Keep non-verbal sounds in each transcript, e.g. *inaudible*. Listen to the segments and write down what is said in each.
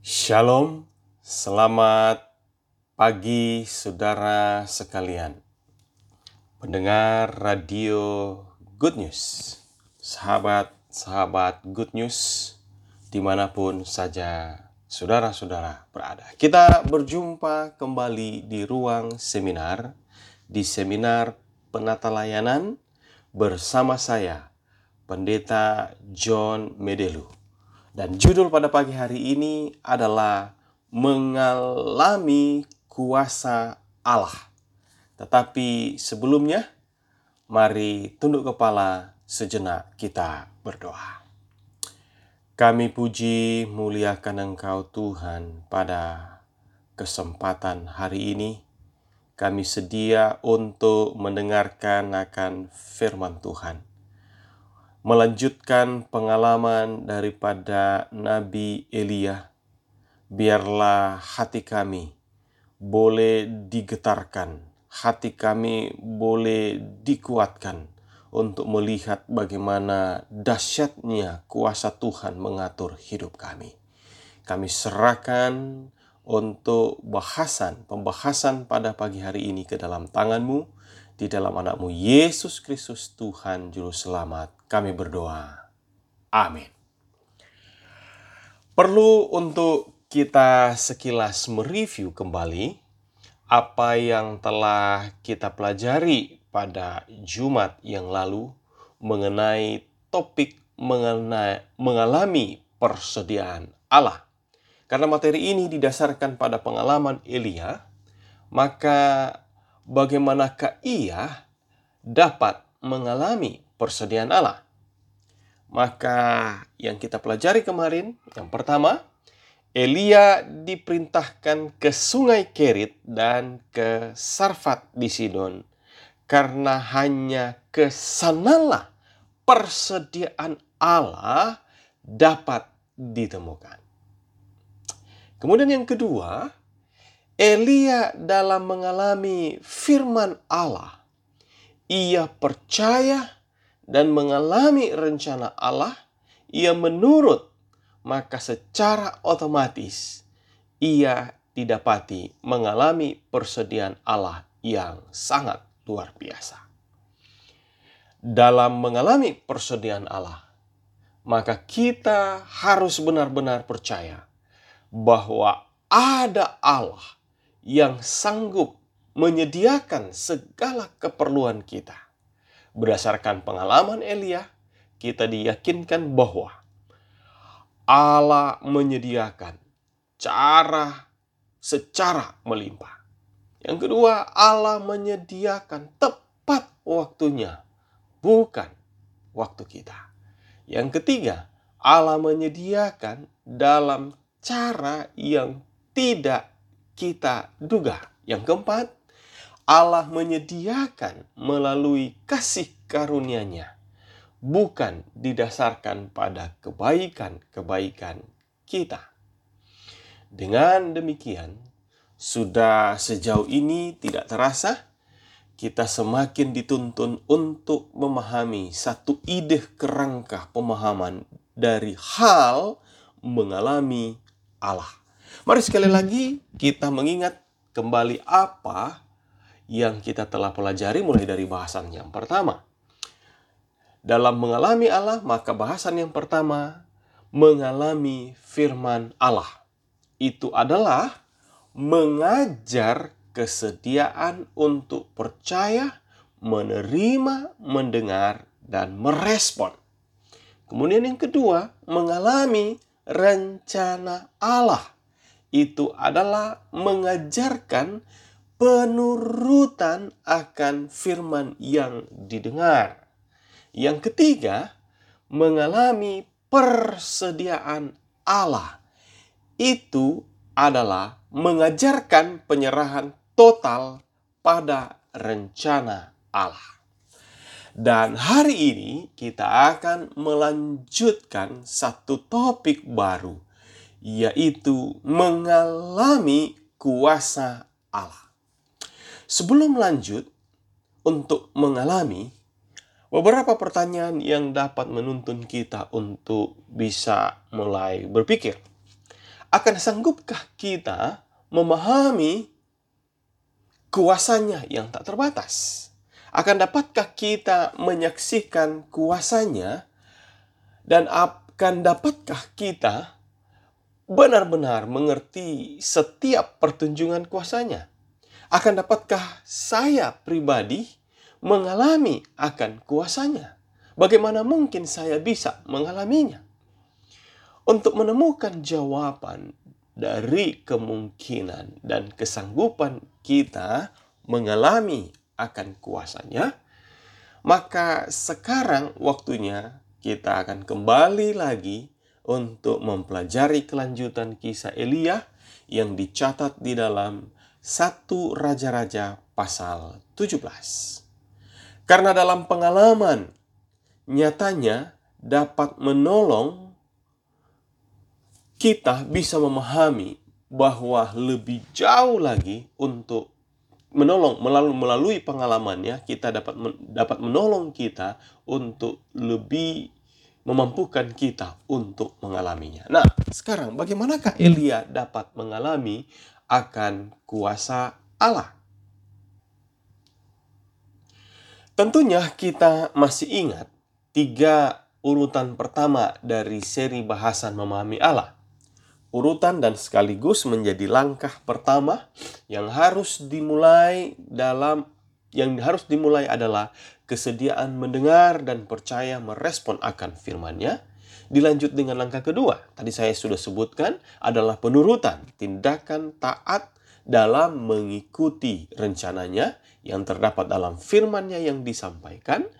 Shalom, selamat pagi saudara sekalian. Pendengar radio Good News, sahabat-sahabat Good News, di mana pun saja saudara-saudara berada. Kita berjumpa kembali di ruang seminar, di seminar penata layanan bersama saya, Pendeta John Medelu. Dan judul pada pagi hari ini adalah mengalami kuasa Allah. Tetapi sebelumnya, mari tunduk kepala sejenak kita berdoa. Kami puji muliakan Engkau Tuhan pada kesempatan hari ini. Kami sedia untuk mendengarkan akan firman Tuhan. Melanjutkan pengalaman daripada Nabi Elia, biarlah hati kami boleh digetarkan, hati kami boleh dikuatkan untuk melihat bagaimana dahsyatnya kuasa Tuhan mengatur hidup kami. Kami serahkan untuk bahasan, pembahasan pada pagi hari ini ke dalam tanganmu, di dalam anakmu Yesus Kristus Tuhan Juru Selamat. Kami berdoa. Amin. Perlu untuk kita sekilas mereview kembali apa yang telah kita pelajari pada Jumat yang lalu mengenai topik mengenai, mengalami persediaan Allah. Karena materi ini didasarkan pada pengalaman Elia, maka bagaimanakah ia dapat mengalami persediaan Allah? Maka yang kita pelajari kemarin, yang pertama, Elia diperintahkan ke sungai Kerit dan ke Sarfat di Sidon karena hanya ke sanalah persediaan Allah dapat ditemukan. Kemudian yang kedua, Elia dalam mengalami firman Allah, ia percaya dan mengalami rencana Allah, ia menurut, maka secara otomatis ia didapati mengalami persediaan Allah yang sangat luar biasa. Dalam mengalami persediaan Allah, maka kita harus benar-benar percaya bahwa ada Allah yang sanggup menyediakan segala keperluan kita. Berdasarkan pengalaman Elia, kita diyakinkan bahwa Allah menyediakan cara secara melimpah. Yang kedua, Allah menyediakan tepat waktunya, bukan waktu kita. Yang ketiga, Allah menyediakan dalam cara yang tidak kita duga. Yang keempat, Allah menyediakan melalui kasih karunia-Nya, bukan didasarkan pada kebaikan-kebaikan kita. Dengan demikian, sudah sejauh ini tidak terasa kita semakin dituntun untuk memahami satu ide kerangka pemahaman dari hal mengalami Allah. Mari sekali lagi kita mengingat kembali apa yang kita telah pelajari mulai dari bahasan yang pertama. Dalam mengalami Allah, maka bahasan yang pertama mengalami firman Allah. Itu adalah mengajar kesediaan untuk percaya, menerima, mendengar, dan merespon. Kemudian yang kedua, mengalami rencana Allah. Itu adalah mengajarkan penurutan akan firman yang didengar. Yang ketiga, mengalami persediaan Allah. Itu adalah mengajarkan penyerahan total pada rencana Allah. Dan hari ini kita akan melanjutkan satu topik baru, yaitu mengalami kuasa Allah. Sebelum lanjut untuk mengalami, beberapa pertanyaan yang dapat menuntun kita untuk bisa mulai berpikir. Akan sanggupkah kita memahami kuasanya yang tak terbatas? Akan dapatkah kita menyaksikan kuasanya dan akan dapatkah kita benar-benar mengerti setiap pertunjukan kuasanya? Akan dapatkah saya pribadi mengalami akan kuasanya? Bagaimana mungkin saya bisa mengalaminya? Untuk menemukan jawaban dari kemungkinan dan kesanggupan kita mengalami akan kuasanya, maka sekarang waktunya kita akan kembali lagi untuk mempelajari kelanjutan kisah Elia yang dicatat di dalam satu Raja-Raja pasal 17. Karena dalam pengalaman nyatanya dapat menolong kita bisa memahami bahwa lebih jauh lagi untuk menolong melalui melalui pengalamannya kita dapat dapat menolong kita untuk lebih memampukan kita untuk mengalaminya. Nah, sekarang bagaimanakah Elia dapat mengalami akan kuasa Allah? Tentunya kita masih ingat tiga urutan pertama dari seri bahasan memahami Allah. Urutan dan sekaligus menjadi langkah pertama yang harus dimulai dalam yang harus dimulai adalah kesediaan mendengar dan percaya merespon akan firman-Nya. Dilanjut dengan langkah kedua, tadi saya sudah sebutkan adalah penurutan, tindakan taat dalam mengikuti rencananya yang terdapat dalam firman-Nya yang disampaikan.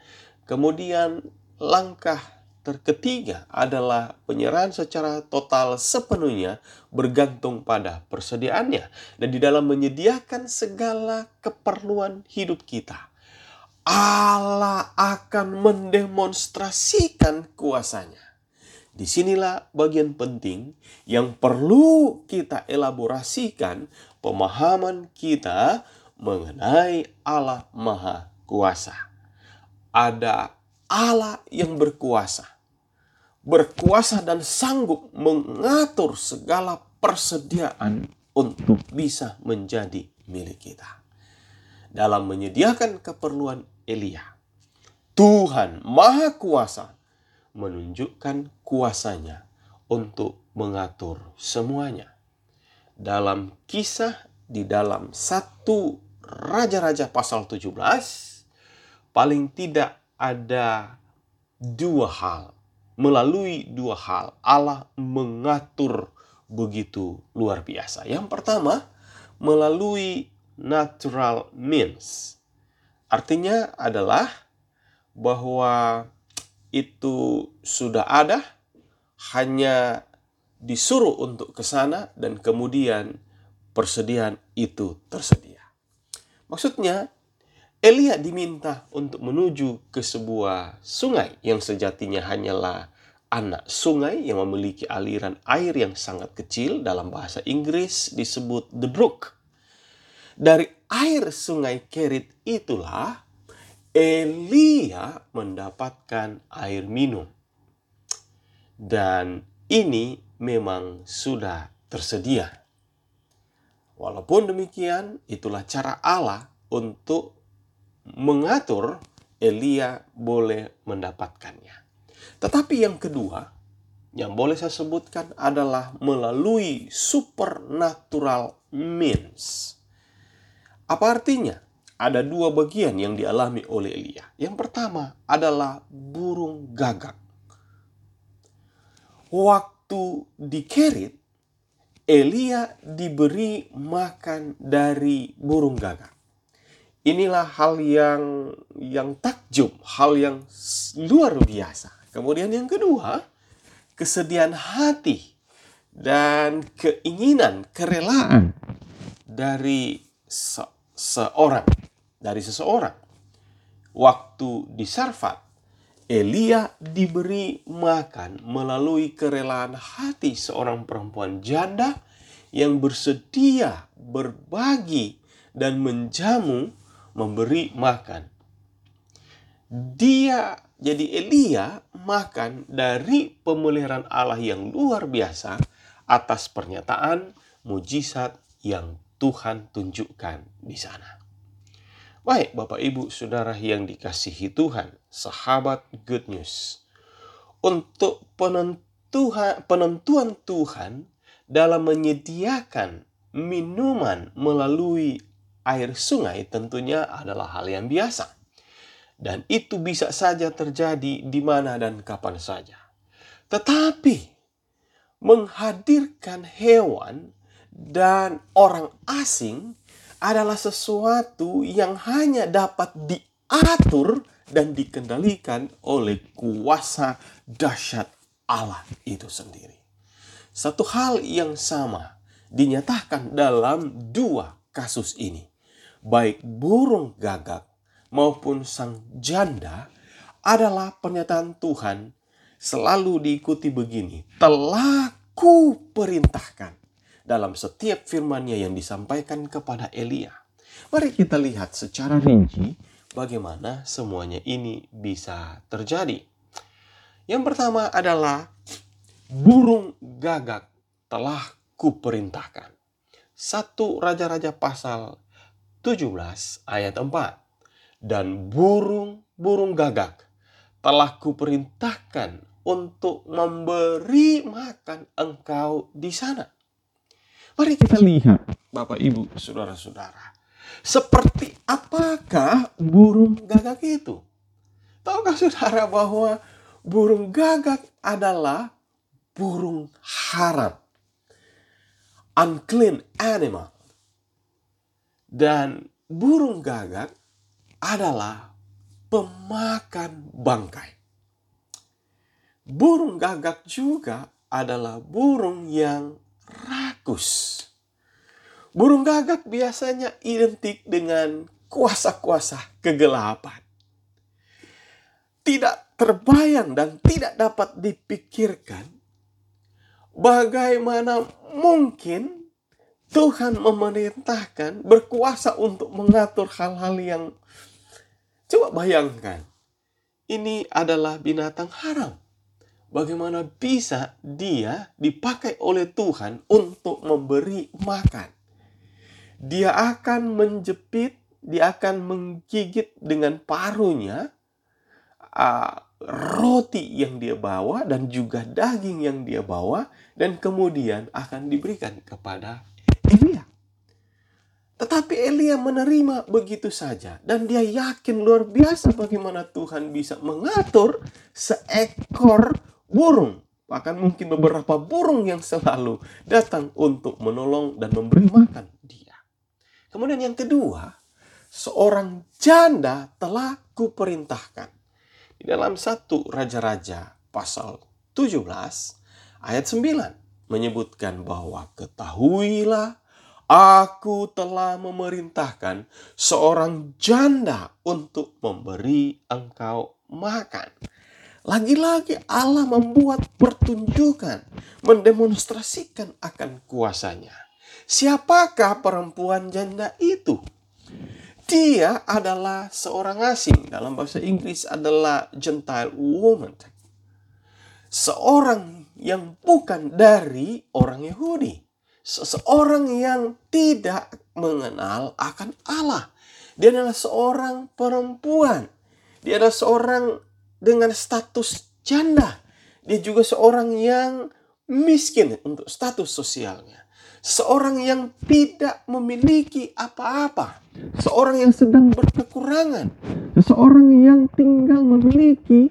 Kemudian langkah terketiga adalah penyerahan secara total sepenuhnya bergantung pada persediaannya dan di dalam menyediakan segala keperluan hidup kita. Allah akan mendemonstrasikan kuasanya. Di sinilah bagian penting yang perlu kita elaborasikan pemahaman kita mengenai Allah Maha Kuasa. Ada Allah yang berkuasa. Berkuasa dan sanggup mengatur segala persediaan untuk bisa menjadi milik kita. Dalam menyediakan keperluan Elia, Tuhan Maha Kuasa menunjukkan kuasanya untuk mengatur semuanya. Dalam kisah di dalam satu Raja-Raja pasal 17, paling tidak ada dua hal. Melalui dua hal, Allah mengatur begitu luar biasa. Yang pertama, melalui natural means. Artinya adalah bahwa itu sudah ada, hanya disuruh untuk ke sana dan kemudian persediaan itu tersedia. Maksudnya, Elia diminta untuk menuju ke sebuah sungai yang sejatinya hanyalah anak sungai yang memiliki aliran air yang sangat kecil dalam bahasa Inggris disebut the brook. Dari air sungai Kerit itulah Elia mendapatkan air minum. Dan ini memang sudah tersedia. Walaupun demikian, itulah cara Allah untuk mengatur Elia boleh mendapatkannya. Tetapi yang kedua, yang boleh saya sebutkan adalah melalui supernatural means. Apa artinya? Ada dua bagian yang dialami oleh Elia. Yang pertama adalah burung gagak. Waktu di Kerit, Elia diberi makan dari burung gagak. Inilah hal yang yang takjub, hal yang luar biasa. Kemudian yang kedua, kesediaan hati dan keinginan, kerelaan dari se seorang dari seseorang. Waktu di Sarfat, Elia diberi makan melalui kerelaan hati seorang perempuan janda yang bersedia berbagi dan menjamu memberi makan. Dia jadi Elia makan dari pemeliharaan Allah yang luar biasa atas pernyataan mujizat yang Tuhan tunjukkan di sana. Baik, Bapak Ibu, Saudara yang dikasihi Tuhan, sahabat Good News. Untuk penentuan, penentuan Tuhan dalam menyediakan minuman melalui air sungai tentunya adalah hal yang biasa. Dan itu bisa saja terjadi di mana dan kapan saja. Tetapi menghadirkan hewan dan orang asing adalah sesuatu yang hanya dapat diatur dan dikendalikan oleh kuasa dahsyat Allah itu sendiri. Satu hal yang sama dinyatakan dalam dua kasus ini. Baik burung gagak maupun sang janda adalah pernyataan Tuhan selalu diikuti begini. Telah ku perintahkan dalam setiap firmannya yang disampaikan kepada Elia. Mari kita lihat secara rinci bagaimana semuanya ini bisa terjadi. Yang pertama adalah burung gagak telah kuperintahkan. Satu Raja-Raja pasal 17 ayat 4 dan burung-burung gagak telah kuperintahkan untuk memberi makan engkau di sana. Mari kita lihat, Bapak Ibu, saudara-saudara. Seperti apakah burung gagak itu? Tahukah saudara bahwa burung gagak adalah burung haram? Unclean animal. Dan burung gagak adalah pemakan bangkai. Burung gagak juga adalah burung yang rakus. Burung gagak biasanya identik dengan kuasa-kuasa kegelapan. Tidak terbayang dan tidak dapat dipikirkan bagaimana mungkin Tuhan memerintahkan berkuasa untuk mengatur hal-hal yang coba bayangkan. Ini adalah binatang haram. Bagaimana bisa dia dipakai oleh Tuhan untuk memberi makan? Dia akan menjepit, dia akan menggigit dengan paruhnya uh, roti yang dia bawa dan juga daging yang dia bawa dan kemudian akan diberikan kepada Elia. Tetapi Elia menerima begitu saja dan dia yakin luar biasa bagaimana Tuhan bisa mengatur seekor burung. Bahkan mungkin beberapa burung yang selalu datang untuk menolong dan memberi makan dia. Kemudian yang kedua, seorang janda telah kuperintahkan. Di dalam satu Raja-Raja pasal 17 ayat 9 menyebutkan bahwa ketahuilah Aku telah memerintahkan seorang janda untuk memberi engkau makan. Lagi-lagi Allah membuat pertunjukan, mendemonstrasikan akan kuasanya. Siapakah perempuan janda itu? Dia adalah seorang asing. Dalam bahasa Inggris adalah Gentile woman. Seorang yang bukan dari orang Yahudi seseorang yang tidak mengenal akan Allah. Dia adalah seorang perempuan. Dia adalah seorang dengan status janda. Dia juga seorang yang miskin untuk status sosialnya. Seorang yang tidak memiliki apa-apa. Seorang yang sedang berkekurangan. Seseorang yang tinggal memiliki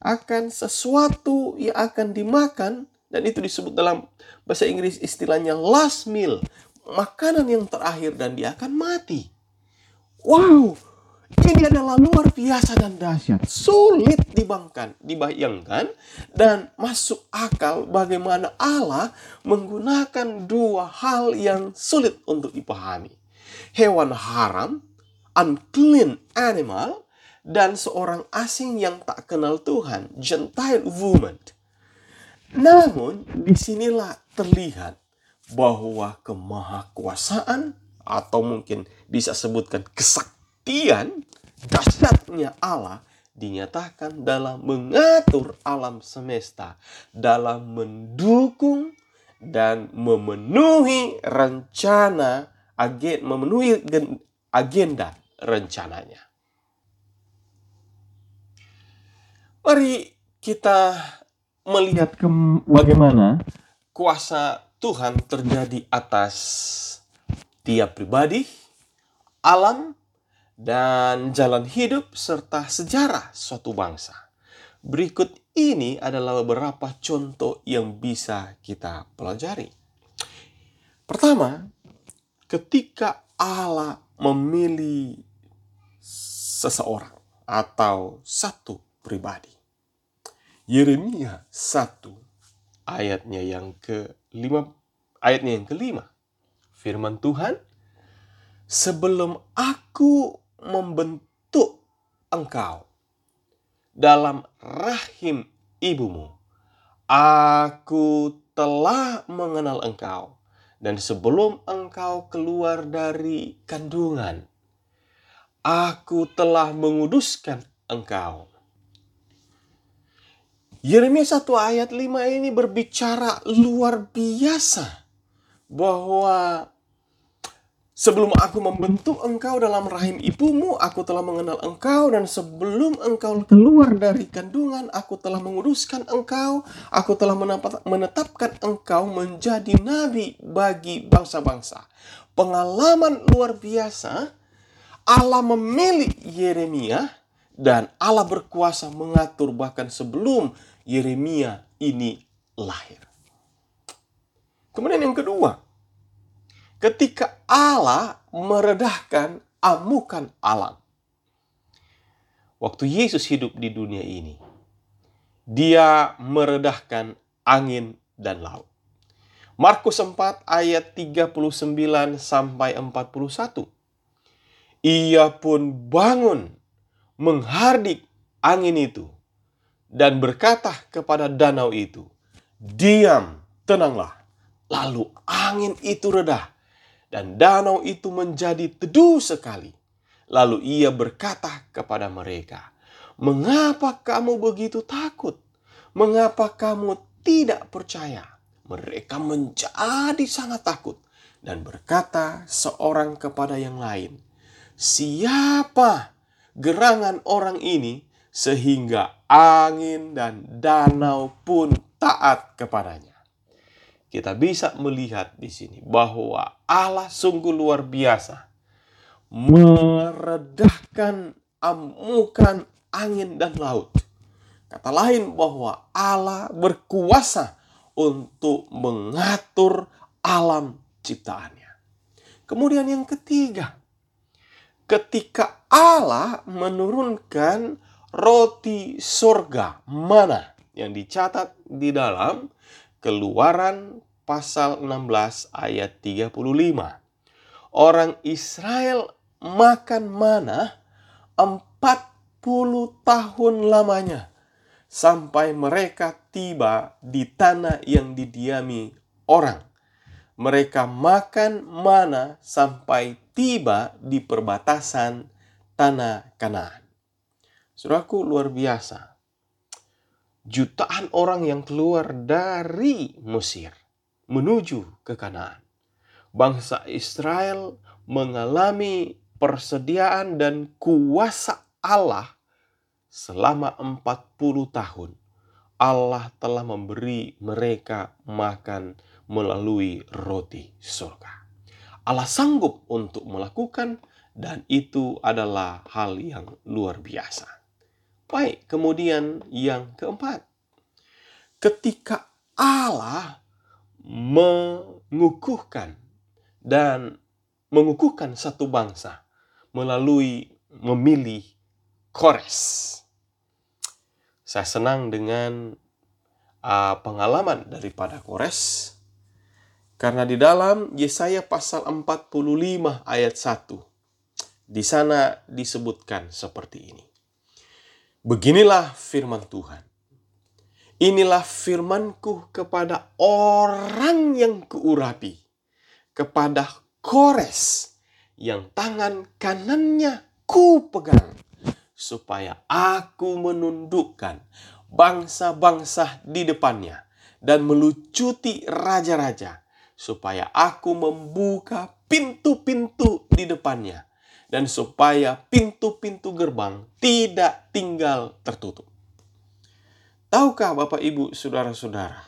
akan sesuatu yang akan dimakan dan itu disebut dalam bahasa Inggris istilahnya last meal. Makanan yang terakhir dan dia akan mati. Wow, ini adalah luar biasa dan dahsyat. Sulit dibangkan, dibayangkan dan masuk akal bagaimana Allah menggunakan dua hal yang sulit untuk dipahami. Hewan haram, unclean animal, dan seorang asing yang tak kenal Tuhan, Gentile woman. Namun, di sinilah terlihat bahwa kemahakuasaan atau mungkin bisa sebutkan kesaktian dahsyatnya Allah dinyatakan dalam mengatur alam semesta, dalam mendukung dan memenuhi rencana agen memenuhi agenda rencananya. Mari kita melihat ke bagaimana kuasa Tuhan terjadi atas tiap pribadi, alam, dan jalan hidup serta sejarah suatu bangsa. Berikut ini adalah beberapa contoh yang bisa kita pelajari. Pertama, ketika Allah memilih seseorang atau satu pribadi. Yeremia 1 ayatnya yang ke lima ayatnya yang kelima. Firman Tuhan, sebelum aku membentuk engkau dalam rahim ibumu. Aku telah mengenal engkau, dan sebelum engkau keluar dari kandungan, aku telah menguduskan engkau. Yeremia 1 ayat 5 ini berbicara luar biasa bahwa Sebelum aku membentuk engkau dalam rahim ibumu, aku telah mengenal engkau dan sebelum engkau keluar dari kandungan, aku telah menguruskan engkau, aku telah menetapkan engkau menjadi nabi bagi bangsa-bangsa. Pengalaman luar biasa, Allah memilih Yeremia dan Allah berkuasa mengatur bahkan sebelum Yeremia ini lahir. Kemudian yang kedua, ketika Allah meredahkan amukan alam. Waktu Yesus hidup di dunia ini, dia meredahkan angin dan laut. Markus 4 ayat 39 sampai 41. Ia pun bangun menghardik angin itu dan berkata kepada danau itu, "Diam, tenanglah." Lalu angin itu redah dan danau itu menjadi teduh sekali. Lalu ia berkata kepada mereka, "Mengapa kamu begitu takut? Mengapa kamu tidak percaya?" Mereka menjadi sangat takut dan berkata seorang kepada yang lain, "Siapa gerangan orang ini sehingga angin dan danau pun taat kepadanya?" Kita bisa melihat di sini bahwa Allah sungguh luar biasa meredahkan amukan angin dan laut. Kata lain bahwa Allah berkuasa untuk mengatur alam ciptaannya. Kemudian yang ketiga, ketika Allah menurunkan roti surga mana yang dicatat di dalam Keluaran pasal 16 ayat 35. Orang Israel makan mana 40 tahun lamanya sampai mereka tiba di tanah yang didiami orang. Mereka makan mana sampai tiba di perbatasan tanah Kanaan. Suraku luar biasa jutaan orang yang keluar dari Mesir menuju ke Kanaan. Bangsa Israel mengalami persediaan dan kuasa Allah selama 40 tahun. Allah telah memberi mereka makan melalui roti surga. Allah sanggup untuk melakukan dan itu adalah hal yang luar biasa. Baik, kemudian yang keempat. Ketika Allah mengukuhkan dan mengukuhkan satu bangsa melalui memilih Kores. Saya senang dengan uh, pengalaman daripada Kores karena di dalam Yesaya pasal 45 ayat 1 di sana disebutkan seperti ini. Beginilah firman Tuhan. Inilah firmanku kepada orang yang kuurapi, kepada Kores yang tangan kanannya ku pegang, supaya aku menundukkan bangsa-bangsa di depannya dan melucuti raja-raja, supaya aku membuka pintu-pintu di depannya, dan supaya pintu-pintu gerbang tidak tinggal tertutup. Tahukah Bapak Ibu Saudara-saudara,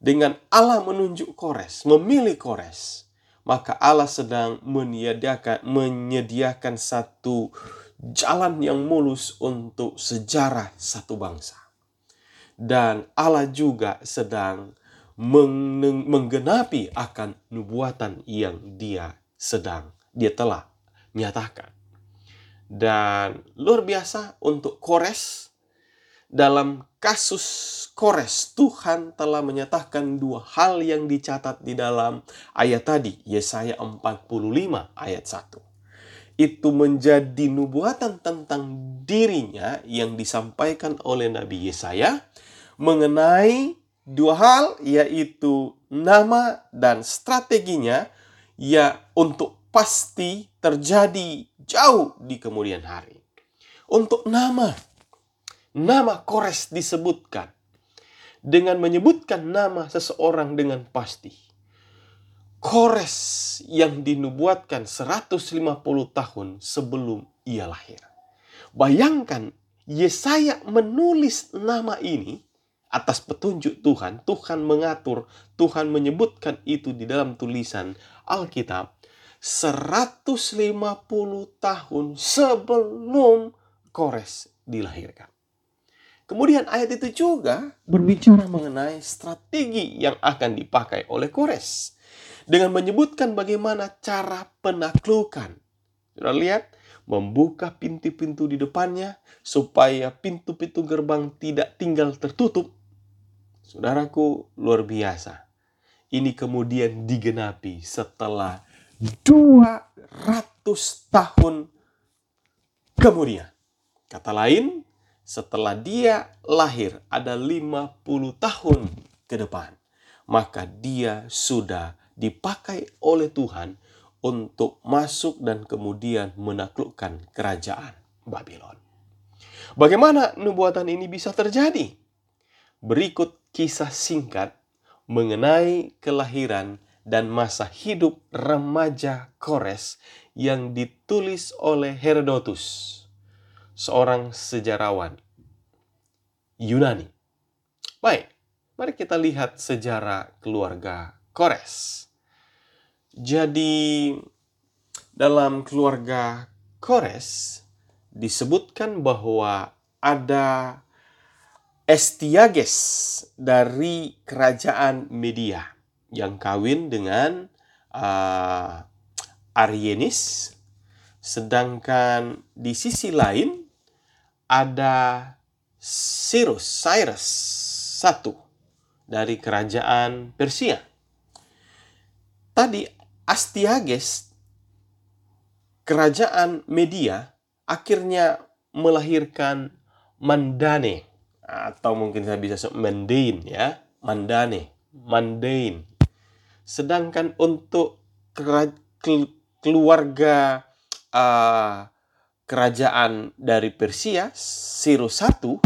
dengan Allah menunjuk Kores, memilih Kores, maka Allah sedang menyediakan menyediakan satu jalan yang mulus untuk sejarah satu bangsa. Dan Allah juga sedang menggenapi akan nubuatan yang dia sedang, dia telah nyatakan. Dan luar biasa untuk Kores, dalam kasus Kores, Tuhan telah menyatakan dua hal yang dicatat di dalam ayat tadi, Yesaya 45 ayat 1. Itu menjadi nubuatan tentang dirinya yang disampaikan oleh Nabi Yesaya mengenai dua hal yaitu nama dan strateginya ya untuk pasti terjadi jauh di kemudian hari. Untuk nama, nama Kores disebutkan dengan menyebutkan nama seseorang dengan pasti. Kores yang dinubuatkan 150 tahun sebelum ia lahir. Bayangkan Yesaya menulis nama ini atas petunjuk Tuhan, Tuhan mengatur, Tuhan menyebutkan itu di dalam tulisan Alkitab 150 tahun sebelum Kores dilahirkan. Kemudian ayat itu juga berbicara mengenai strategi yang akan dipakai oleh Kores dengan menyebutkan bagaimana cara penaklukan. Sudah lihat, membuka pintu-pintu di depannya supaya pintu-pintu gerbang tidak tinggal tertutup Saudaraku, luar biasa. Ini kemudian digenapi setelah 200 tahun kemudian. Kata lain, setelah dia lahir ada 50 tahun ke depan. Maka dia sudah dipakai oleh Tuhan untuk masuk dan kemudian menaklukkan kerajaan Babylon. Bagaimana nubuatan ini bisa terjadi? Berikut kisah singkat mengenai kelahiran dan masa hidup remaja Kores yang ditulis oleh Herodotus, seorang sejarawan Yunani. Baik, mari kita lihat sejarah keluarga Kores. Jadi, dalam keluarga Kores disebutkan bahwa ada Estiages dari kerajaan Media yang kawin dengan uh, Arienis, sedangkan di sisi lain ada Cyrus, Cyrus satu dari kerajaan Persia. Tadi Astiages kerajaan Media akhirnya melahirkan Mandane atau mungkin saya bisa sebut mundane ya, mandane, mundane. Sedangkan untuk keluarga uh, kerajaan dari Persia, Sirus I,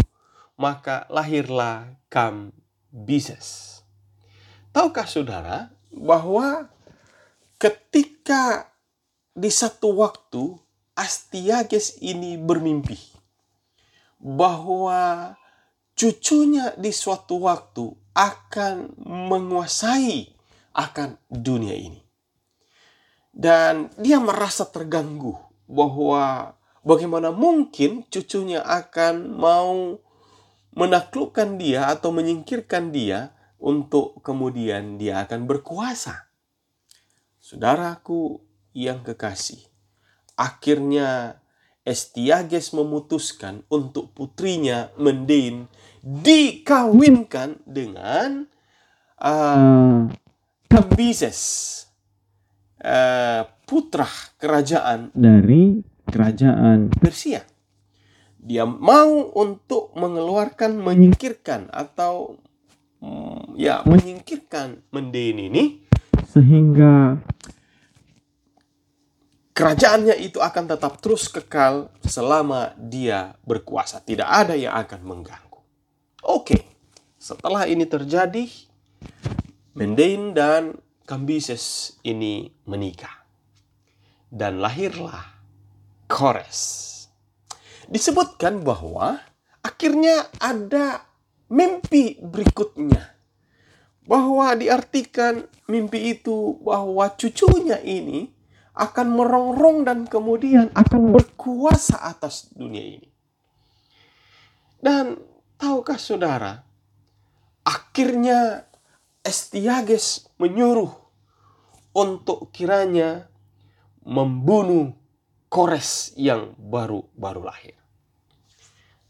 maka lahirlah Kambises. Tahukah saudara bahwa ketika di satu waktu Astiages ini bermimpi bahwa cucunya di suatu waktu akan menguasai akan dunia ini. Dan dia merasa terganggu bahwa bagaimana mungkin cucunya akan mau menaklukkan dia atau menyingkirkan dia untuk kemudian dia akan berkuasa. Saudaraku yang kekasih, akhirnya Estiages memutuskan untuk putrinya Mendain dikawinkan dengan uh, Kambises, uh, putra kerajaan dari kerajaan Persia. Dia mau untuk mengeluarkan, menyingkirkan atau um, ya menyingkirkan Mendain ini sehingga kerajaannya itu akan tetap terus kekal selama dia berkuasa. Tidak ada yang akan mengganggu. Oke, setelah ini terjadi, Mendain dan Kambises ini menikah. Dan lahirlah Kores. Disebutkan bahwa akhirnya ada mimpi berikutnya. Bahwa diartikan mimpi itu bahwa cucunya ini akan merongrong dan kemudian akan berkuasa atas dunia ini. Dan tahukah saudara, akhirnya Estiages menyuruh untuk kiranya membunuh Kores yang baru-baru lahir.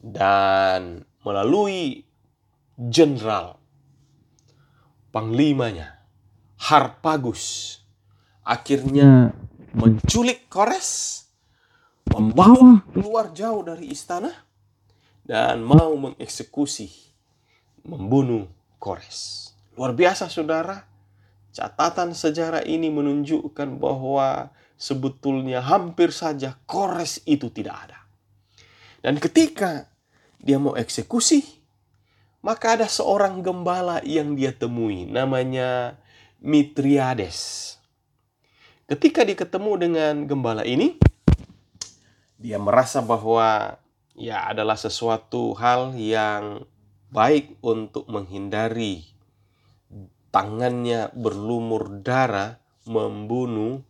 Dan melalui jenderal panglimanya Harpagus akhirnya menculik Kores, membawa keluar jauh dari istana dan mau mengeksekusi, membunuh Kores. Luar biasa saudara, catatan sejarah ini menunjukkan bahwa sebetulnya hampir saja Kores itu tidak ada. Dan ketika dia mau eksekusi, maka ada seorang gembala yang dia temui, namanya Mitriades. Ketika dia ketemu dengan gembala ini, dia merasa bahwa ya adalah sesuatu hal yang baik untuk menghindari tangannya berlumur darah membunuh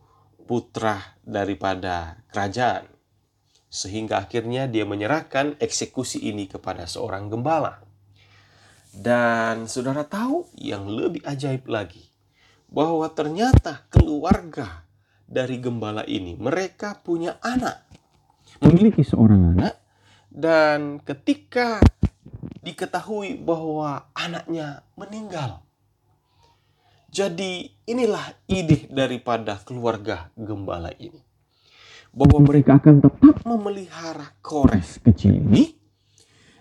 putra daripada kerajaan. Sehingga akhirnya dia menyerahkan eksekusi ini kepada seorang gembala. Dan saudara tahu yang lebih ajaib lagi, bahwa ternyata keluarga dari gembala ini, mereka punya anak. Memiliki seorang anak, dan ketika diketahui bahwa anaknya meninggal, jadi inilah ide daripada keluarga gembala ini. Bahwa mereka akan tetap memelihara kores kecil ini.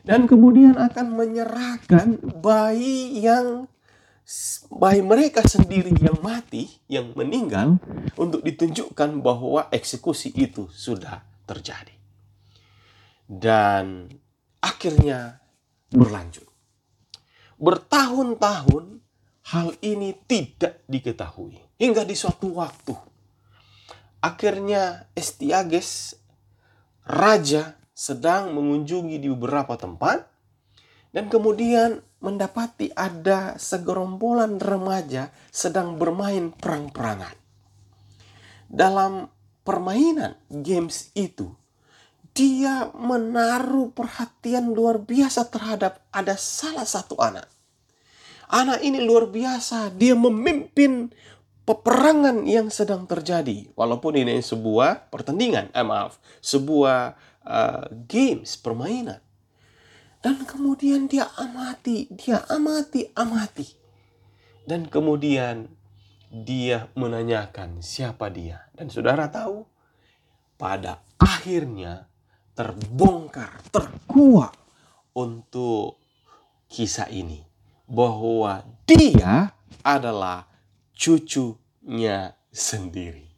Dan kemudian akan menyerahkan bayi yang bayi mereka sendiri yang mati, yang meninggal, untuk ditunjukkan bahwa eksekusi itu sudah terjadi. Dan akhirnya berlanjut. Bertahun-tahun hal ini tidak diketahui hingga di suatu waktu akhirnya Estiages raja sedang mengunjungi di beberapa tempat dan kemudian mendapati ada segerombolan remaja sedang bermain perang-perangan. Dalam permainan games itu, dia menaruh perhatian luar biasa terhadap ada salah satu anak Anak ini luar biasa. Dia memimpin peperangan yang sedang terjadi. Walaupun ini sebuah pertandingan, eh, maaf, sebuah uh, games, permainan. Dan kemudian dia amati, dia amati, amati. Dan kemudian dia menanyakan siapa dia. Dan saudara tahu, pada akhirnya terbongkar, terkuak untuk kisah ini bahwa dia adalah cucunya sendiri.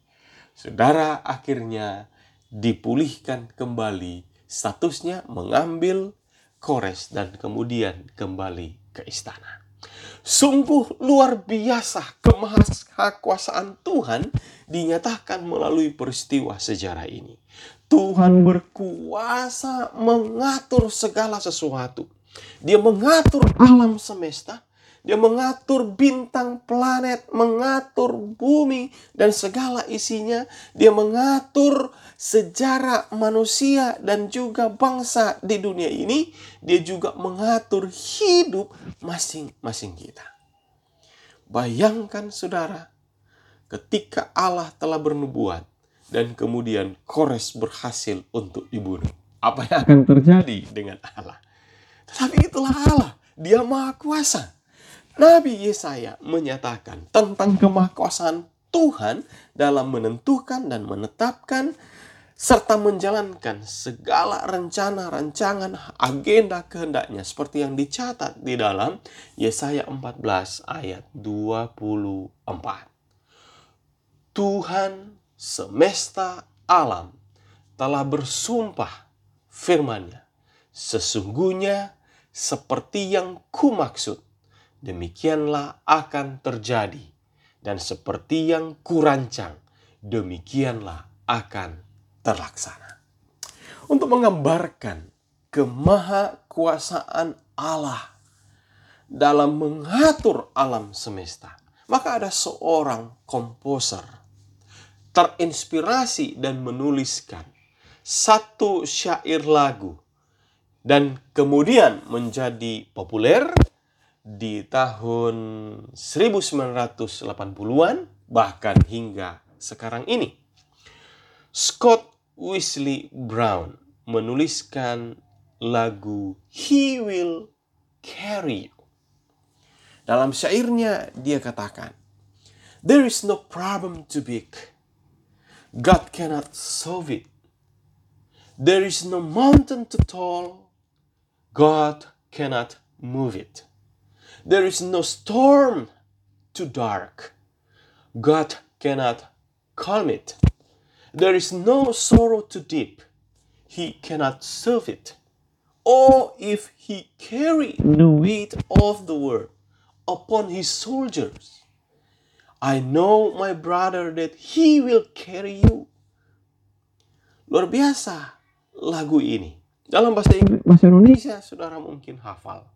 Saudara akhirnya dipulihkan kembali statusnya mengambil kores dan kemudian kembali ke istana. Sungguh luar biasa kemahakuasaan Tuhan dinyatakan melalui peristiwa sejarah ini. Tuhan berkuasa mengatur segala sesuatu. Dia mengatur alam semesta. Dia mengatur bintang, planet, mengatur bumi dan segala isinya. Dia mengatur sejarah manusia dan juga bangsa di dunia ini. Dia juga mengatur hidup masing-masing kita. Bayangkan saudara, ketika Allah telah bernubuat dan kemudian Kores berhasil untuk dibunuh. Apa yang akan terjadi dengan Allah? Tetapi itulah Allah. Dia maha kuasa. Nabi Yesaya menyatakan tentang kemahakuasaan Tuhan dalam menentukan dan menetapkan serta menjalankan segala rencana, rancangan, agenda kehendaknya seperti yang dicatat di dalam Yesaya 14 ayat 24. Tuhan semesta alam telah bersumpah firman-Nya. Sesungguhnya seperti yang ku maksud, demikianlah akan terjadi. Dan seperti yang kurancang, demikianlah akan terlaksana. Untuk menggambarkan kemahakuasaan Allah dalam mengatur alam semesta, maka ada seorang komposer terinspirasi dan menuliskan satu syair lagu dan kemudian menjadi populer di tahun 1980-an bahkan hingga sekarang ini. Scott Wesley Brown menuliskan lagu He Will Carry You. Dalam syairnya dia katakan, There is no problem too big. God cannot solve it. There is no mountain too tall. God cannot move it. There is no storm too dark. God cannot calm it. There is no sorrow too deep. He cannot solve it. Or if he carry the weight of the world upon his soldiers, I know my brother that he will carry you. Luar biasa lagu ini. Dalam bahasa Inggris, bahasa Indonesia, saudara mungkin hafal.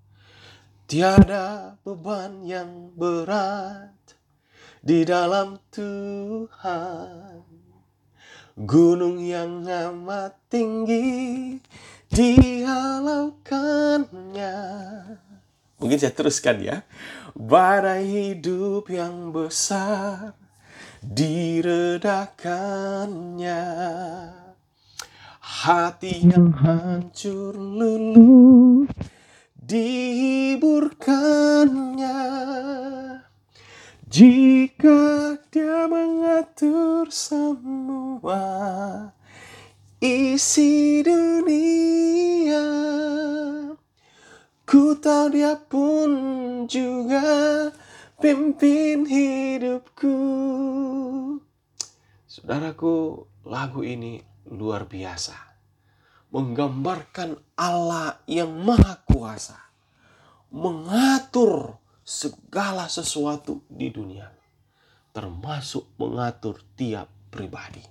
Tiada beban yang berat di dalam Tuhan. Gunung yang amat tinggi dihalaukannya. Mungkin saya teruskan ya. Badai hidup yang besar diredakannya. Hati yang hancur luluh dihiburkannya. Jika dia mengatur semua isi dunia, ku tahu dia pun juga pimpin hidupku. Saudaraku, lagu ini luar biasa. Menggambarkan Allah yang maha kuasa. Mengatur segala sesuatu di dunia, termasuk mengatur tiap pribadi.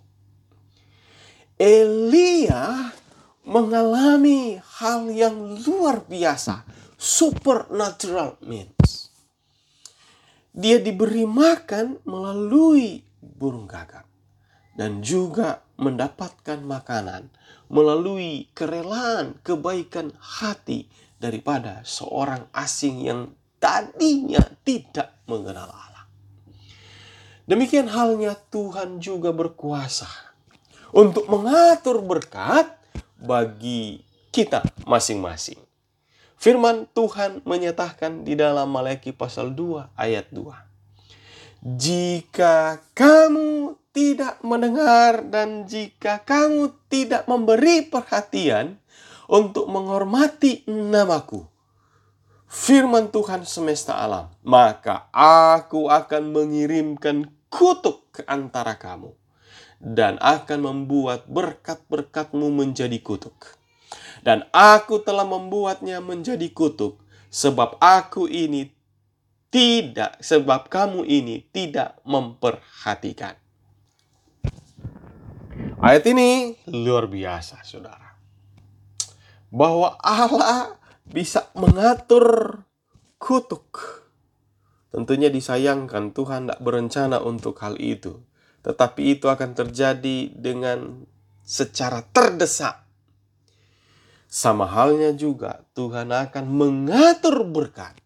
Elia mengalami hal yang luar biasa, supernatural means. Dia diberi makan melalui burung gagak dan juga mendapatkan makanan melalui kerelaan kebaikan hati daripada seorang asing yang tadinya tidak mengenal Allah. Demikian halnya Tuhan juga berkuasa untuk mengatur berkat bagi kita masing-masing. Firman Tuhan menyatakan di dalam Malaki pasal 2 ayat 2. Jika kamu tidak mendengar dan jika kamu tidak memberi perhatian untuk menghormati namaku, firman Tuhan semesta alam, maka aku akan mengirimkan kutuk ke antara kamu dan akan membuat berkat-berkatmu menjadi kutuk. Dan aku telah membuatnya menjadi kutuk sebab aku ini tidak sebab kamu ini tidak memperhatikan. Ayat ini luar biasa, Saudara. Bahwa Allah bisa mengatur kutuk. Tentunya disayangkan Tuhan tidak berencana untuk hal itu. Tetapi itu akan terjadi dengan secara terdesak. Sama halnya juga Tuhan akan mengatur berkat.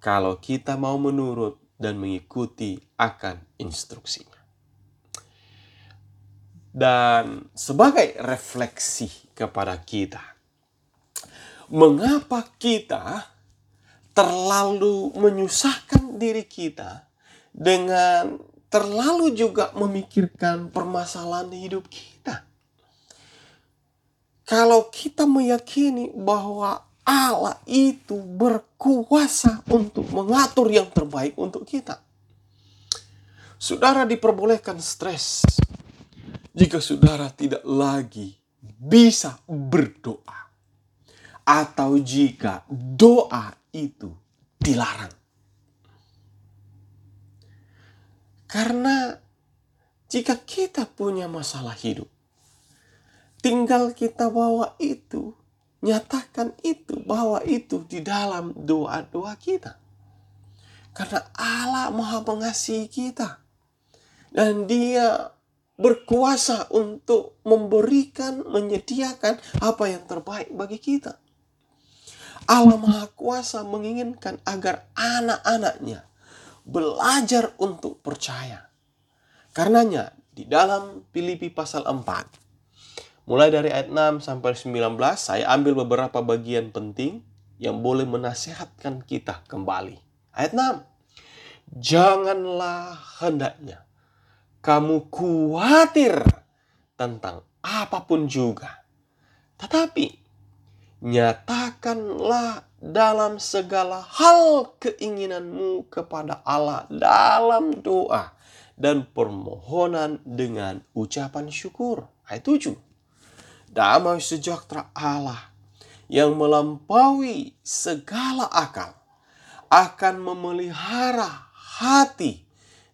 Kalau kita mau menurut dan mengikuti akan instruksinya. Dan sebagai refleksi kepada kita, mengapa kita terlalu menyusahkan diri kita dengan terlalu juga memikirkan permasalahan hidup kita. Kalau kita meyakini bahwa Allah itu berkuasa untuk mengatur yang terbaik untuk kita. Saudara diperbolehkan stres jika saudara tidak lagi bisa berdoa atau jika doa itu dilarang. Karena jika kita punya masalah hidup, tinggal kita bawa itu, nyatakan itu, bawa itu di dalam doa-doa kita. Karena Allah Maha Mengasihi kita. Dan Dia berkuasa untuk memberikan, menyediakan apa yang terbaik bagi kita. Allah Maha Kuasa menginginkan agar anak-anaknya belajar untuk percaya. Karenanya di dalam Filipi pasal 4 mulai dari ayat 6 sampai 19 saya ambil beberapa bagian penting yang boleh menasehatkan kita kembali. Ayat 6. Janganlah hendaknya kamu khawatir tentang apa pun juga. Tetapi nyatakanlah dalam segala hal keinginanmu kepada Allah dalam doa dan permohonan dengan ucapan syukur. Ayat 7. Damai sejahtera Allah yang melampaui segala akal akan memelihara hati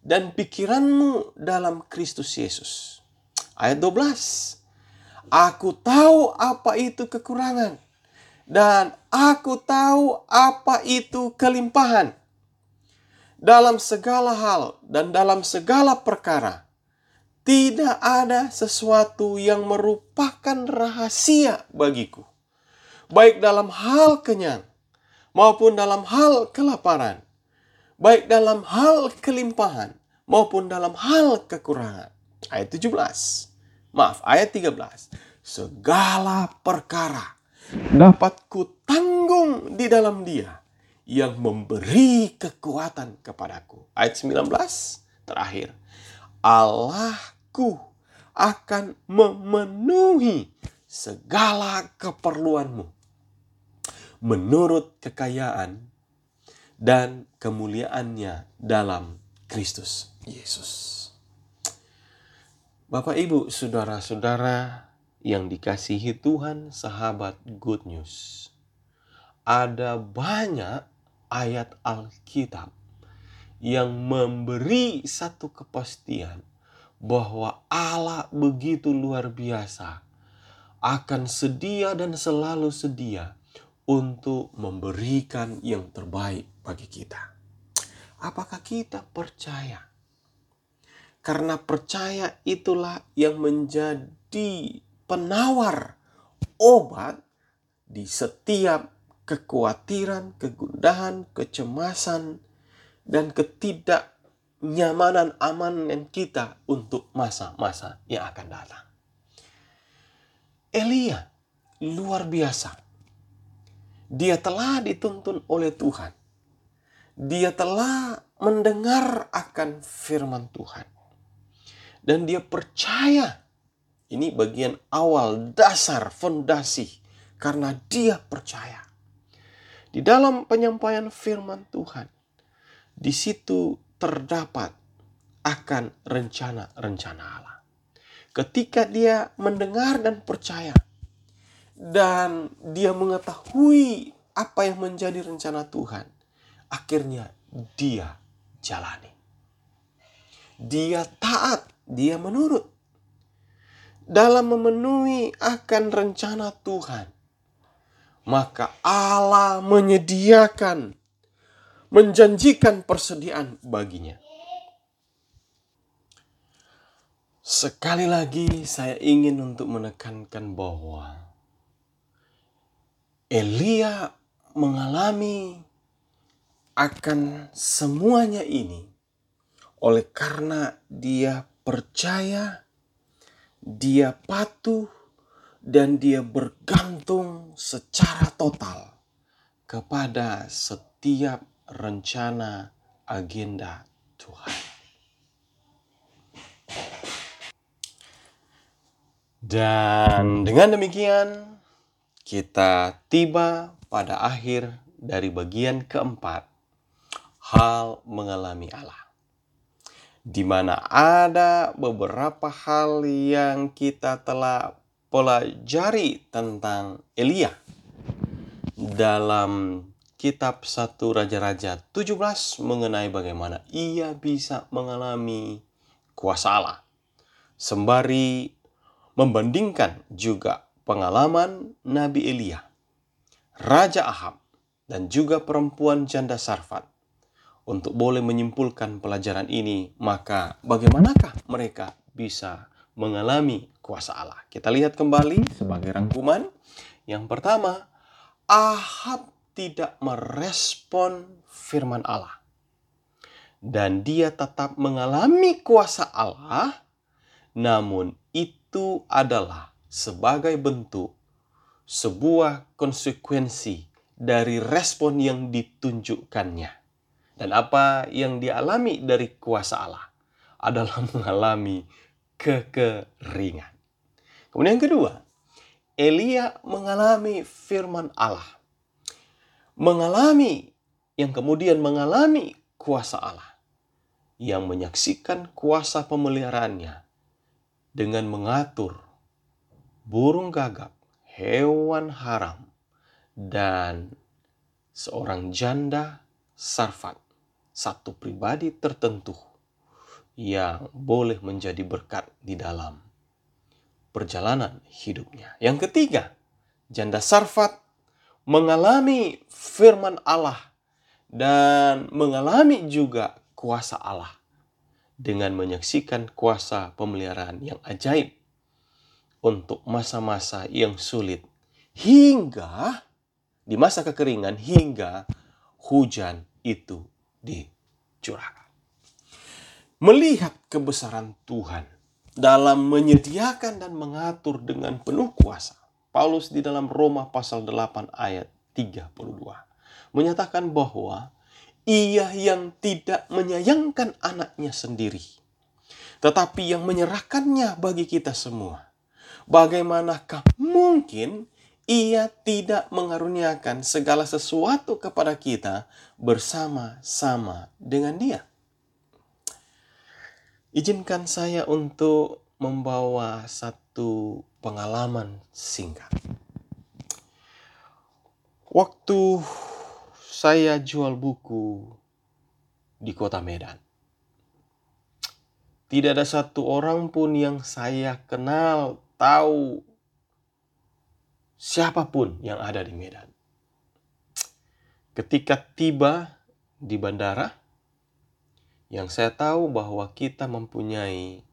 dan pikiranmu dalam Kristus Yesus. Ayat 12. Aku tahu apa itu kekurangan dan aku tahu apa itu kelimpahan. Dalam segala hal dan dalam segala perkara, tidak ada sesuatu yang merupakan rahasia bagiku, baik dalam hal kenyang maupun dalam hal kelaparan, baik dalam hal kelimpahan maupun dalam hal kekurangan. Ayat 17. Maaf, ayat 13. Segala perkara dapat kutanggung di dalam dia yang memberi kekuatan kepadaku. Ayat 19 terakhir. Allahku akan memenuhi segala keperluanmu menurut kekayaan dan kemuliaannya dalam Kristus Yesus. Bapak, Ibu, saudara-saudara yang dikasihi Tuhan, sahabat Good News. Ada banyak ayat Alkitab yang memberi satu kepastian bahwa Allah begitu luar biasa akan sedia dan selalu sedia untuk memberikan yang terbaik bagi kita. Apakah kita percaya? Karena percaya itulah yang menjadi penawar obat di setiap kekhawatiran, kegundahan, kecemasan, dan ketidaknyamanan amanan kita untuk masa-masa yang akan datang. Elia luar biasa. Dia telah dituntun oleh Tuhan. Dia telah mendengar akan firman Tuhan. Dan dia percaya ini bagian awal, dasar, fondasi. Karena dia percaya. Di dalam penyampaian firman Tuhan, di situ terdapat akan rencana-rencana Allah. Ketika dia mendengar dan percaya, dan dia mengetahui apa yang menjadi rencana Tuhan, akhirnya dia jalani. Dia taat, dia menurut dalam memenuhi akan rencana Tuhan, maka Allah menyediakan, menjanjikan persediaan baginya. Sekali lagi, saya ingin untuk menekankan bahwa Elia mengalami akan semuanya ini oleh karena dia percaya dia patuh dan dia bergantung secara total kepada setiap rencana agenda Tuhan. Dan dengan demikian kita tiba pada akhir dari bagian keempat hal mengalami Allah di mana ada beberapa hal yang kita telah pelajari tentang Elia. dalam kitab 1 Raja-Raja 17 mengenai bagaimana ia bisa mengalami kuasa Allah. Sembari membandingkan juga pengalaman Nabi Elia, Raja Ahab, dan juga perempuan janda Sarfat. Untuk boleh menyimpulkan pelajaran ini, maka bagaimanakah mereka bisa mengalami kuasa Allah? Kita lihat kembali sebagai rangkuman. Yang pertama, Ahab tidak merespon firman Allah. Dan dia tetap mengalami kuasa Allah, namun itu adalah sebagai bentuk sebuah konsekuensi dari respon yang ditunjukkannya. Dan apa yang dialami dari kuasa Allah adalah *laughs* mengalami kekeringan. Kemudian yang kedua, Elia mengalami firman Allah. Mengalami yang kemudian mengalami kuasa Allah yang menyaksikan kuasa pemeliharaannya dengan mengatur burung gagak, hewan haram, dan seorang janda sarfat, satu pribadi tertentu yang boleh menjadi berkat di dalam perjalanan hidupnya. Yang ketiga, janda Sarfat mengalami firman Allah dan mengalami juga kuasa Allah dengan menyaksikan kuasa pemeliharaan yang ajaib untuk masa-masa yang sulit hingga di masa kekeringan hingga hujan itu dicurahkan. Melihat kebesaran Tuhan dalam menyediakan dan mengatur dengan penuh kuasa. Paulus di dalam Roma pasal 8 ayat 32 menyatakan bahwa ia yang tidak menyayangkan anaknya sendiri, tetapi yang menyerahkannya bagi kita semua. Bagaimanakah mungkin ia tidak mengaruniakan segala sesuatu kepada kita bersama-sama dengan dia? Izinkan saya untuk membawa satu pengalaman singkat. Waktu saya jual buku di kota Medan, tidak ada satu orang pun yang saya kenal, tahu siapa pun yang ada di Medan. Ketika tiba di bandara, yang saya tahu bahwa kita mempunyai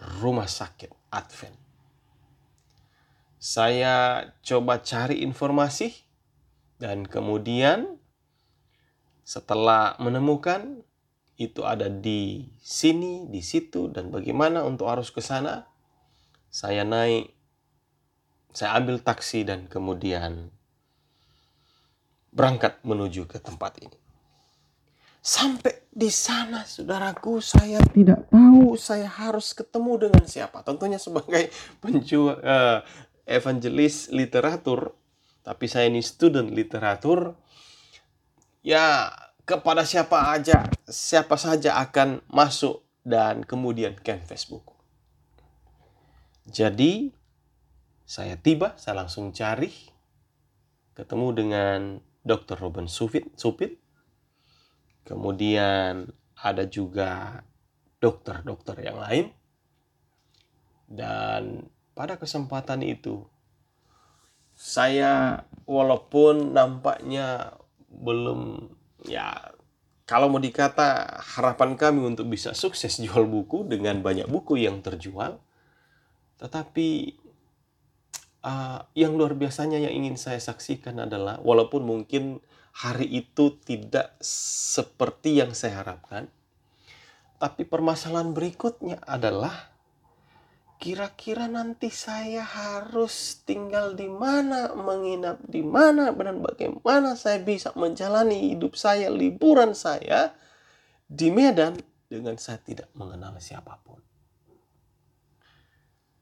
rumah sakit Advent. Saya coba cari informasi dan kemudian setelah menemukan itu ada di sini, di situ dan bagaimana untuk harus ke sana, saya naik saya ambil taksi dan kemudian berangkat menuju ke tempat ini. Sampai di sana, saudaraku, saya tidak tahu saya harus ketemu dengan siapa. Tentunya sebagai penjual uh, evangelis literatur, tapi saya ini student literatur, ya kepada siapa aja, siapa saja akan masuk dan kemudian ke Facebook. Jadi saya tiba, saya langsung cari, ketemu dengan Dr. Robin Supit, Supit Kemudian ada juga dokter-dokter yang lain. Dan pada kesempatan itu saya walaupun nampaknya belum ya kalau mau dikata harapan kami untuk bisa sukses jual buku dengan banyak buku yang terjual tetapi uh, yang luar biasanya yang ingin saya saksikan adalah walaupun mungkin hari itu tidak seperti yang saya harapkan. Tapi permasalahan berikutnya adalah kira-kira nanti saya harus tinggal di mana, menginap di mana, dan bagaimana saya bisa menjalani hidup saya, liburan saya di Medan dengan saya tidak mengenal siapa pun.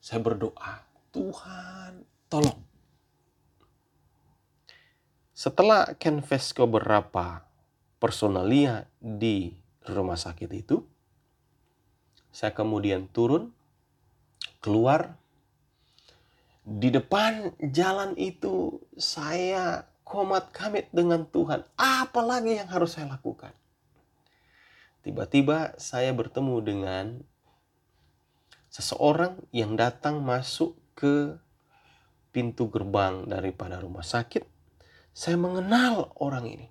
Saya berdoa, Tuhan tolong setelah canvas ke beberapa personalia di rumah sakit itu, saya kemudian turun, keluar, Di depan jalan itu saya komat kamit dengan Tuhan. Apalagi yang harus saya lakukan? Tiba-tiba saya bertemu dengan seseorang yang datang masuk ke pintu gerbang daripada rumah sakit. Saya mengenal orang ini.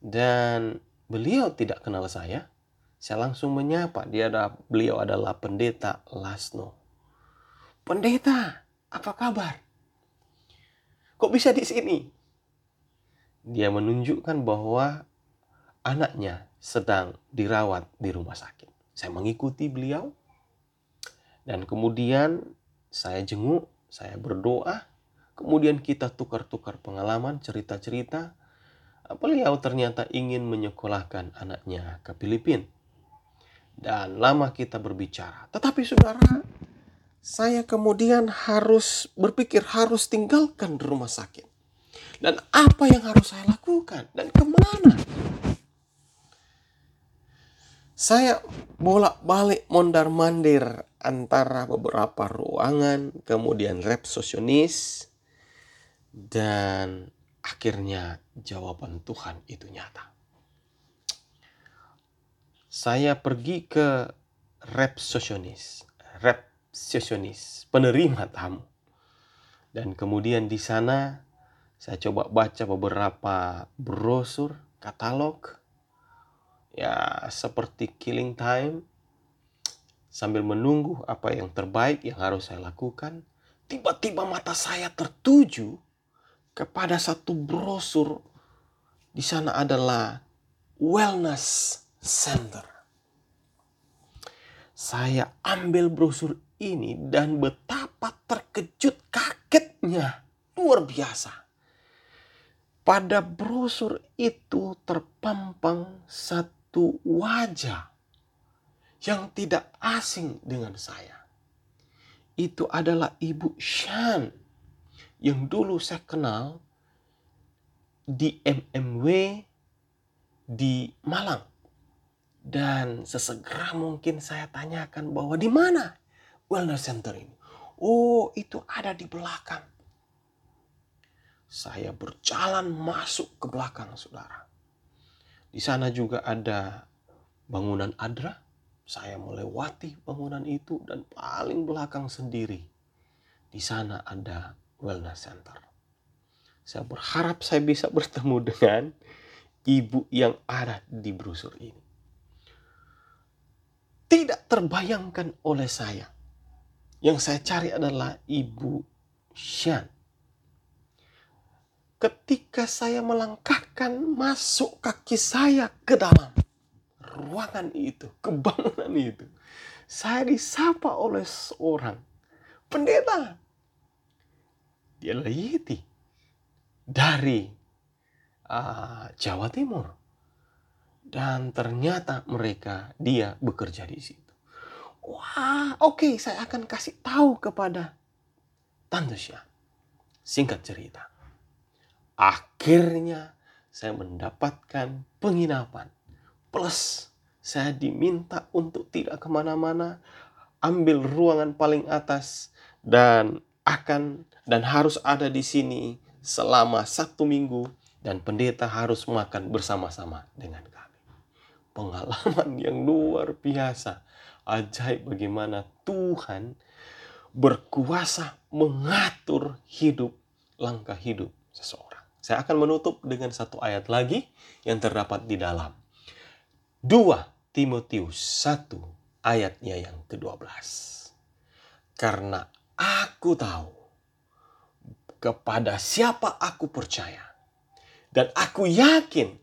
Dan beliau tidak kenal saya. Saya langsung menyapa. Dia ada, beliau adalah pendeta Lasno. Pendeta, apa kabar? Kok bisa di sini? Dia menunjukkan bahwa anaknya sedang dirawat di rumah sakit. Saya mengikuti beliau dan kemudian saya jenguk, saya berdoa, kemudian kita tukar-tukar pengalaman, cerita-cerita. Beliau ternyata ingin menyekolahkan anaknya ke Filipina. Dan lama kita berbicara. Tetapi saudara, saya kemudian harus berpikir harus tinggalkan rumah sakit. Dan apa yang harus saya lakukan? Dan ke mana? Saya bolak-balik mondar-mandir antara beberapa ruangan, kemudian resepsionis, dan akhirnya jawaban Tuhan itu nyata. Saya pergi ke resepsionis, rep sesionis, penerima tamu. Dan kemudian di sana saya coba baca beberapa brosur, katalog, ya seperti killing time, sambil menunggu apa yang terbaik yang harus saya lakukan. Tiba-tiba mata saya tertuju kepada satu brosur. Di sana adalah wellness center. Saya ambil brosur ini dan betapa terkejut kagetnya. Luar biasa. Pada brosur itu terpampang satu wajah yang tidak asing dengan saya. Itu adalah Ibu Shan yang dulu saya kenal di MMW di Malang. Dan sesegera mungkin saya tanyakan bahwa di mana wellness center ini? Oh, itu ada di belakang. Saya berjalan masuk ke belakang, saudara. Di sana juga ada bangunan Adra. Saya melewati bangunan itu dan paling belakang sendiri. Di sana ada wellness center. Saya berharap saya bisa bertemu dengan ibu yang ada di brosur ini. Tidak terbayangkan oleh saya yang saya cari adalah Ibu Shan. Ketika saya melangkahkan masuk kaki saya ke dalam ruangan itu, ke bangunan itu, saya disapa oleh seorang pendeta. Dia dari uh, Jawa Timur. Dan ternyata mereka, dia bekerja di situ. Wah, oke, okay, saya akan kasih tahu kepada Tante Syah. Singkat cerita, akhirnya saya mendapatkan penginapan. Plus, saya diminta untuk tidak ke mana-mana, ambil ruangan paling atas, dan akan dan harus ada di sini selama satu minggu dan pendeta harus makan bersama-sama dengan kami. Pengalaman yang luar biasa ajaib bagaimana Tuhan berkuasa mengatur hidup, langkah hidup seseorang. Saya akan menutup dengan satu ayat lagi yang terdapat di dalam 2 Timotius 1 ayatnya yang ke-12. Karena aku tahu kepada siapa aku percaya dan aku yakin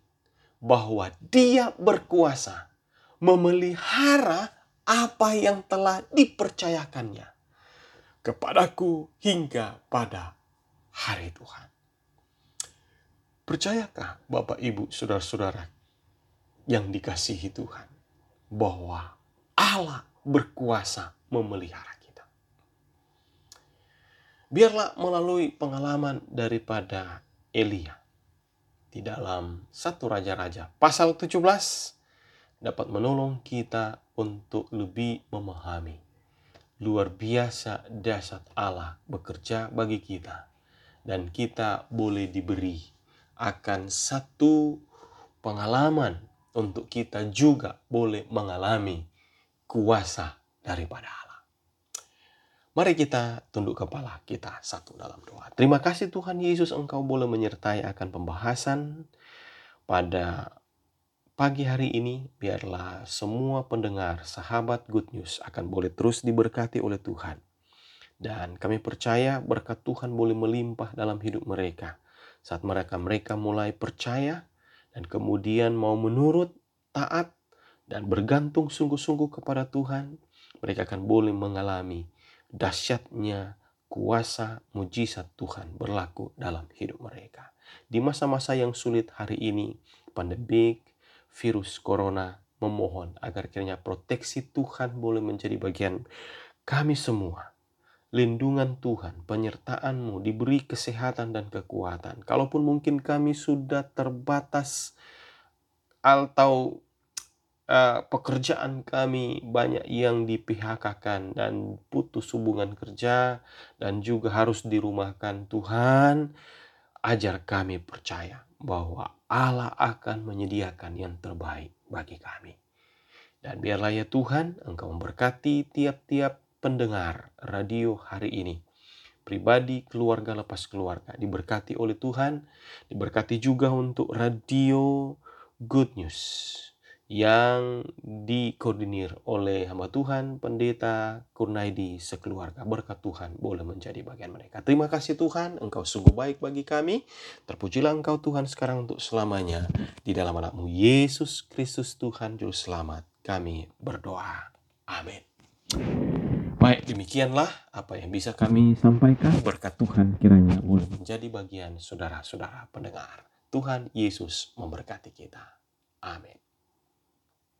bahwa dia berkuasa memelihara apa yang telah dipercayakannya kepadaku hingga pada hari Tuhan. Percayakah Bapak Ibu Saudara-saudara yang dikasihi Tuhan bahwa Allah berkuasa memelihara. Biarlah melalui pengalaman daripada Elia di dalam satu raja-raja pasal 17 dapat menolong kita untuk lebih memahami luar biasa dasar Allah bekerja bagi kita dan kita boleh diberi akan satu pengalaman untuk kita juga boleh mengalami kuasa daripada. Mari kita tunduk kepala kita satu dalam doa. Terima kasih Tuhan Yesus Engkau boleh menyertai akan pembahasan pada pagi hari ini biarlah semua pendengar sahabat Good News akan boleh terus diberkati oleh Tuhan. Dan kami percaya berkat Tuhan boleh melimpah dalam hidup mereka. Saat mereka mereka mulai percaya dan kemudian mau menurut, taat, dan bergantung sungguh-sungguh kepada Tuhan, mereka akan boleh mengalami dahsyatnya kuasa mujizat Tuhan berlaku dalam hidup mereka. Di masa-masa yang sulit hari ini, pandemik, virus corona memohon agar kiranya proteksi Tuhan boleh menjadi bagian kami semua. Lindungan Tuhan, penyertaan-Mu diberi kesehatan dan kekuatan. Kalaupun mungkin kami sudah terbatas atau uh, pekerjaan kami banyak yang di dan putus hubungan kerja dan juga harus dirumahkan Tuhan ajar kami percaya bahwa Allah akan menyediakan yang terbaik bagi kami. Dan biarlah ya Tuhan, Engkau memberkati tiap-tiap pendengar radio hari ini. Pribadi, keluarga, lepas keluarga. Diberkati oleh Tuhan, diberkati juga untuk radio Good News yang dikoordinir oleh hamba Tuhan, pendeta Kurnaidi sekeluarga. Berkat Tuhan boleh menjadi bagian mereka. Terima kasih Tuhan, Engkau sungguh baik bagi kami. Terpujilah Engkau Tuhan sekarang untuk selamanya. Di dalam anakmu Yesus Kristus Tuhan Juru Selamat kami berdoa. Amin. Baik, demikianlah apa yang bisa kami sampaikan. Berkat Tuhan kiranya boleh menjadi bagian saudara-saudara pendengar. Tuhan Yesus memberkati kita. Amin.